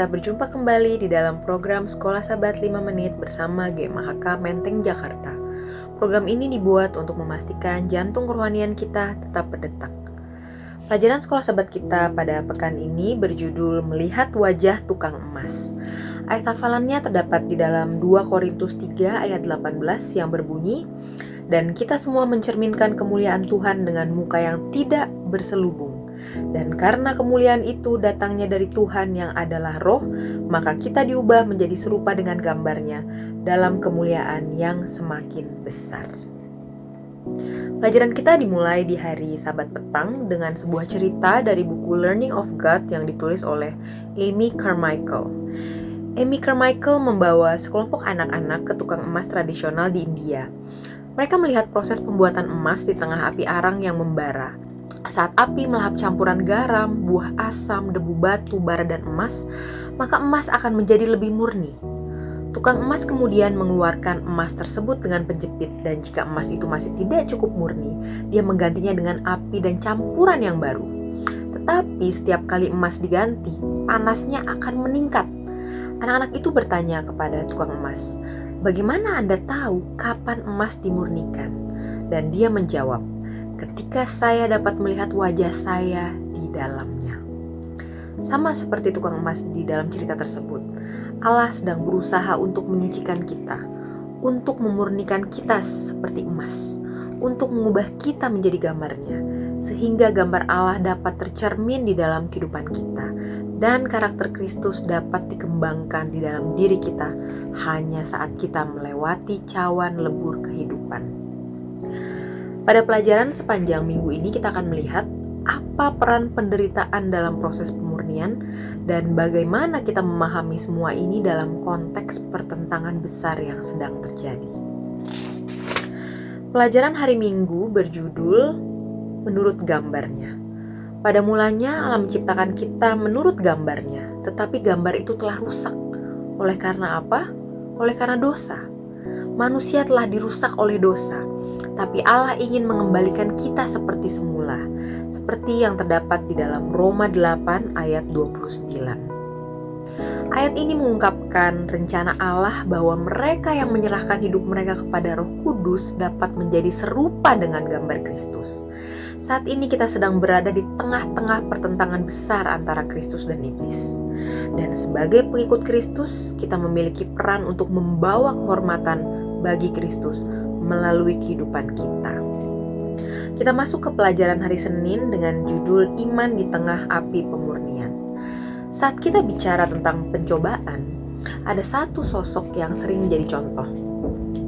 Kita berjumpa kembali di dalam program Sekolah Sabat 5 Menit bersama GMHK Menteng Jakarta. Program ini dibuat untuk memastikan jantung kerohanian kita tetap berdetak. Pelajaran Sekolah Sabat kita pada pekan ini berjudul Melihat Wajah Tukang Emas. Ayat hafalannya terdapat di dalam 2 Korintus 3 ayat 18 yang berbunyi, Dan kita semua mencerminkan kemuliaan Tuhan dengan muka yang tidak berselubung dan karena kemuliaan itu datangnya dari Tuhan yang adalah roh, maka kita diubah menjadi serupa dengan gambarnya dalam kemuliaan yang semakin besar. Pelajaran kita dimulai di hari Sabat petang dengan sebuah cerita dari buku Learning of God yang ditulis oleh Amy Carmichael. Amy Carmichael membawa sekelompok anak-anak ke tukang emas tradisional di India. Mereka melihat proses pembuatan emas di tengah api arang yang membara. Saat api melahap campuran garam, buah asam, debu batu, bara, dan emas, maka emas akan menjadi lebih murni. Tukang emas kemudian mengeluarkan emas tersebut dengan penjepit dan jika emas itu masih tidak cukup murni, dia menggantinya dengan api dan campuran yang baru. Tetapi setiap kali emas diganti, panasnya akan meningkat. Anak-anak itu bertanya kepada tukang emas, "Bagaimana Anda tahu kapan emas dimurnikan?" Dan dia menjawab, ketika saya dapat melihat wajah saya di dalamnya. Sama seperti tukang emas di dalam cerita tersebut, Allah sedang berusaha untuk menyucikan kita, untuk memurnikan kita seperti emas, untuk mengubah kita menjadi gambarnya, sehingga gambar Allah dapat tercermin di dalam kehidupan kita dan karakter Kristus dapat dikembangkan di dalam diri kita hanya saat kita melewati cawan lebur kehidupan. Pada pelajaran sepanjang minggu ini kita akan melihat apa peran penderitaan dalam proses pemurnian dan bagaimana kita memahami semua ini dalam konteks pertentangan besar yang sedang terjadi. Pelajaran hari Minggu berjudul Menurut Gambarnya. Pada mulanya alam menciptakan kita menurut gambarnya, tetapi gambar itu telah rusak. Oleh karena apa? Oleh karena dosa. Manusia telah dirusak oleh dosa tapi Allah ingin mengembalikan kita seperti semula, seperti yang terdapat di dalam Roma 8 ayat 29. Ayat ini mengungkapkan rencana Allah bahwa mereka yang menyerahkan hidup mereka kepada Roh Kudus dapat menjadi serupa dengan gambar Kristus. Saat ini kita sedang berada di tengah-tengah pertentangan besar antara Kristus dan iblis. Dan sebagai pengikut Kristus, kita memiliki peran untuk membawa kehormatan bagi Kristus melalui kehidupan kita. Kita masuk ke pelajaran hari Senin dengan judul Iman di Tengah Api Pemurnian. Saat kita bicara tentang pencobaan, ada satu sosok yang sering menjadi contoh.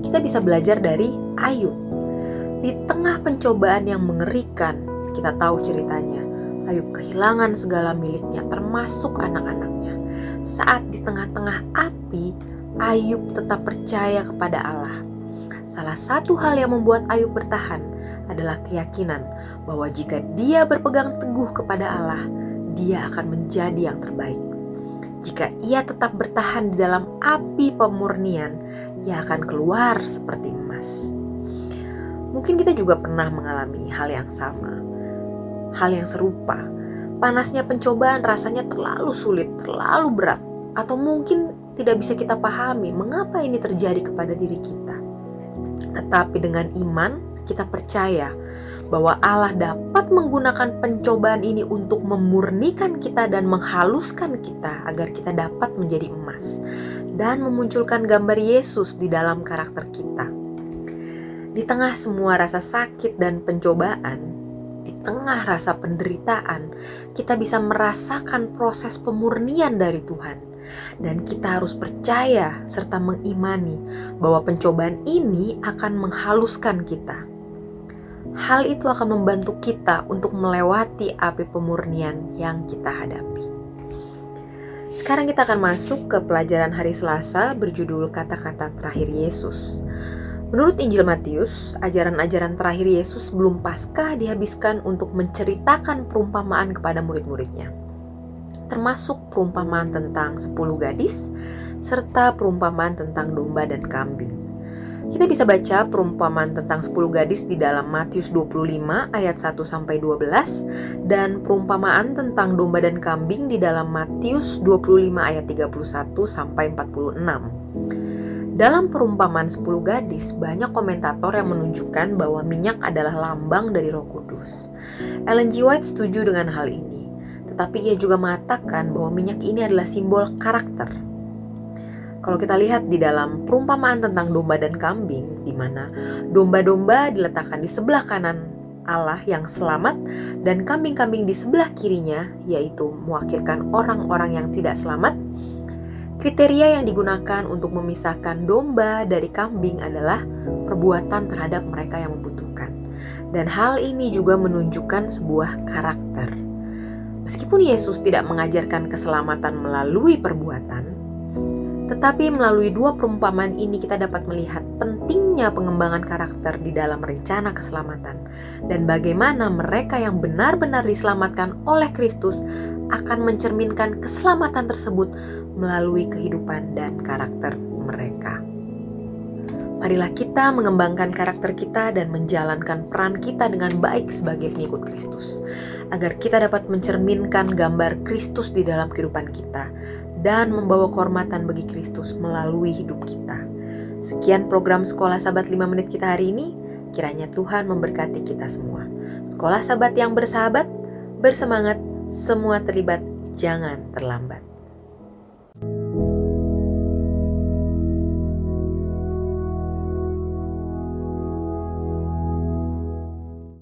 Kita bisa belajar dari Ayub. Di tengah pencobaan yang mengerikan, kita tahu ceritanya. Ayub kehilangan segala miliknya termasuk anak-anaknya. Saat di tengah-tengah api, Ayub tetap percaya kepada Allah. Salah satu hal yang membuat Ayub bertahan adalah keyakinan bahwa jika dia berpegang teguh kepada Allah, dia akan menjadi yang terbaik. Jika ia tetap bertahan di dalam api pemurnian, ia akan keluar seperti emas. Mungkin kita juga pernah mengalami hal yang sama, hal yang serupa. Panasnya pencobaan rasanya terlalu sulit, terlalu berat, atau mungkin tidak bisa kita pahami mengapa ini terjadi kepada diri kita. Tetapi dengan iman, kita percaya bahwa Allah dapat menggunakan pencobaan ini untuk memurnikan kita dan menghaluskan kita agar kita dapat menjadi emas dan memunculkan gambar Yesus di dalam karakter kita. Di tengah semua rasa sakit dan pencobaan, di tengah rasa penderitaan, kita bisa merasakan proses pemurnian dari Tuhan dan kita harus percaya serta mengimani bahwa pencobaan ini akan menghaluskan kita. Hal itu akan membantu kita untuk melewati api pemurnian yang kita hadapi. Sekarang kita akan masuk ke pelajaran hari Selasa berjudul kata-kata terakhir Yesus. Menurut Injil Matius, ajaran-ajaran terakhir Yesus belum Paskah dihabiskan untuk menceritakan perumpamaan kepada murid-muridnya termasuk perumpamaan tentang 10 gadis serta perumpamaan tentang domba dan kambing. Kita bisa baca perumpamaan tentang 10 gadis di dalam Matius 25 ayat 1 sampai 12 dan perumpamaan tentang domba dan kambing di dalam Matius 25 ayat 31 sampai 46. Dalam perumpamaan 10 gadis, banyak komentator yang menunjukkan bahwa minyak adalah lambang dari Roh Kudus. Ellen G. White setuju dengan hal ini, tetapi ia juga mengatakan bahwa minyak ini adalah simbol karakter kalau kita lihat di dalam perumpamaan tentang domba dan kambing, di mana domba-domba diletakkan di sebelah kanan Allah yang selamat dan kambing-kambing di sebelah kirinya, yaitu mewakilkan orang-orang yang tidak selamat. Kriteria yang digunakan untuk memisahkan domba dari kambing adalah perbuatan terhadap mereka yang membutuhkan. Dan hal ini juga menunjukkan sebuah karakter. Meskipun Yesus tidak mengajarkan keselamatan melalui perbuatan, tetapi melalui dua perumpamaan ini kita dapat melihat pentingnya pengembangan karakter di dalam rencana keselamatan dan bagaimana mereka yang benar-benar diselamatkan oleh Kristus akan mencerminkan keselamatan tersebut melalui kehidupan dan karakter mereka. Marilah kita mengembangkan karakter kita dan menjalankan peran kita dengan baik sebagai pengikut Kristus, agar kita dapat mencerminkan gambar Kristus di dalam kehidupan kita dan membawa kehormatan bagi Kristus melalui hidup kita. Sekian program Sekolah Sabat 5 Menit kita hari ini. Kiranya Tuhan memberkati kita semua. Sekolah Sabat yang bersahabat, bersemangat, semua terlibat, jangan terlambat.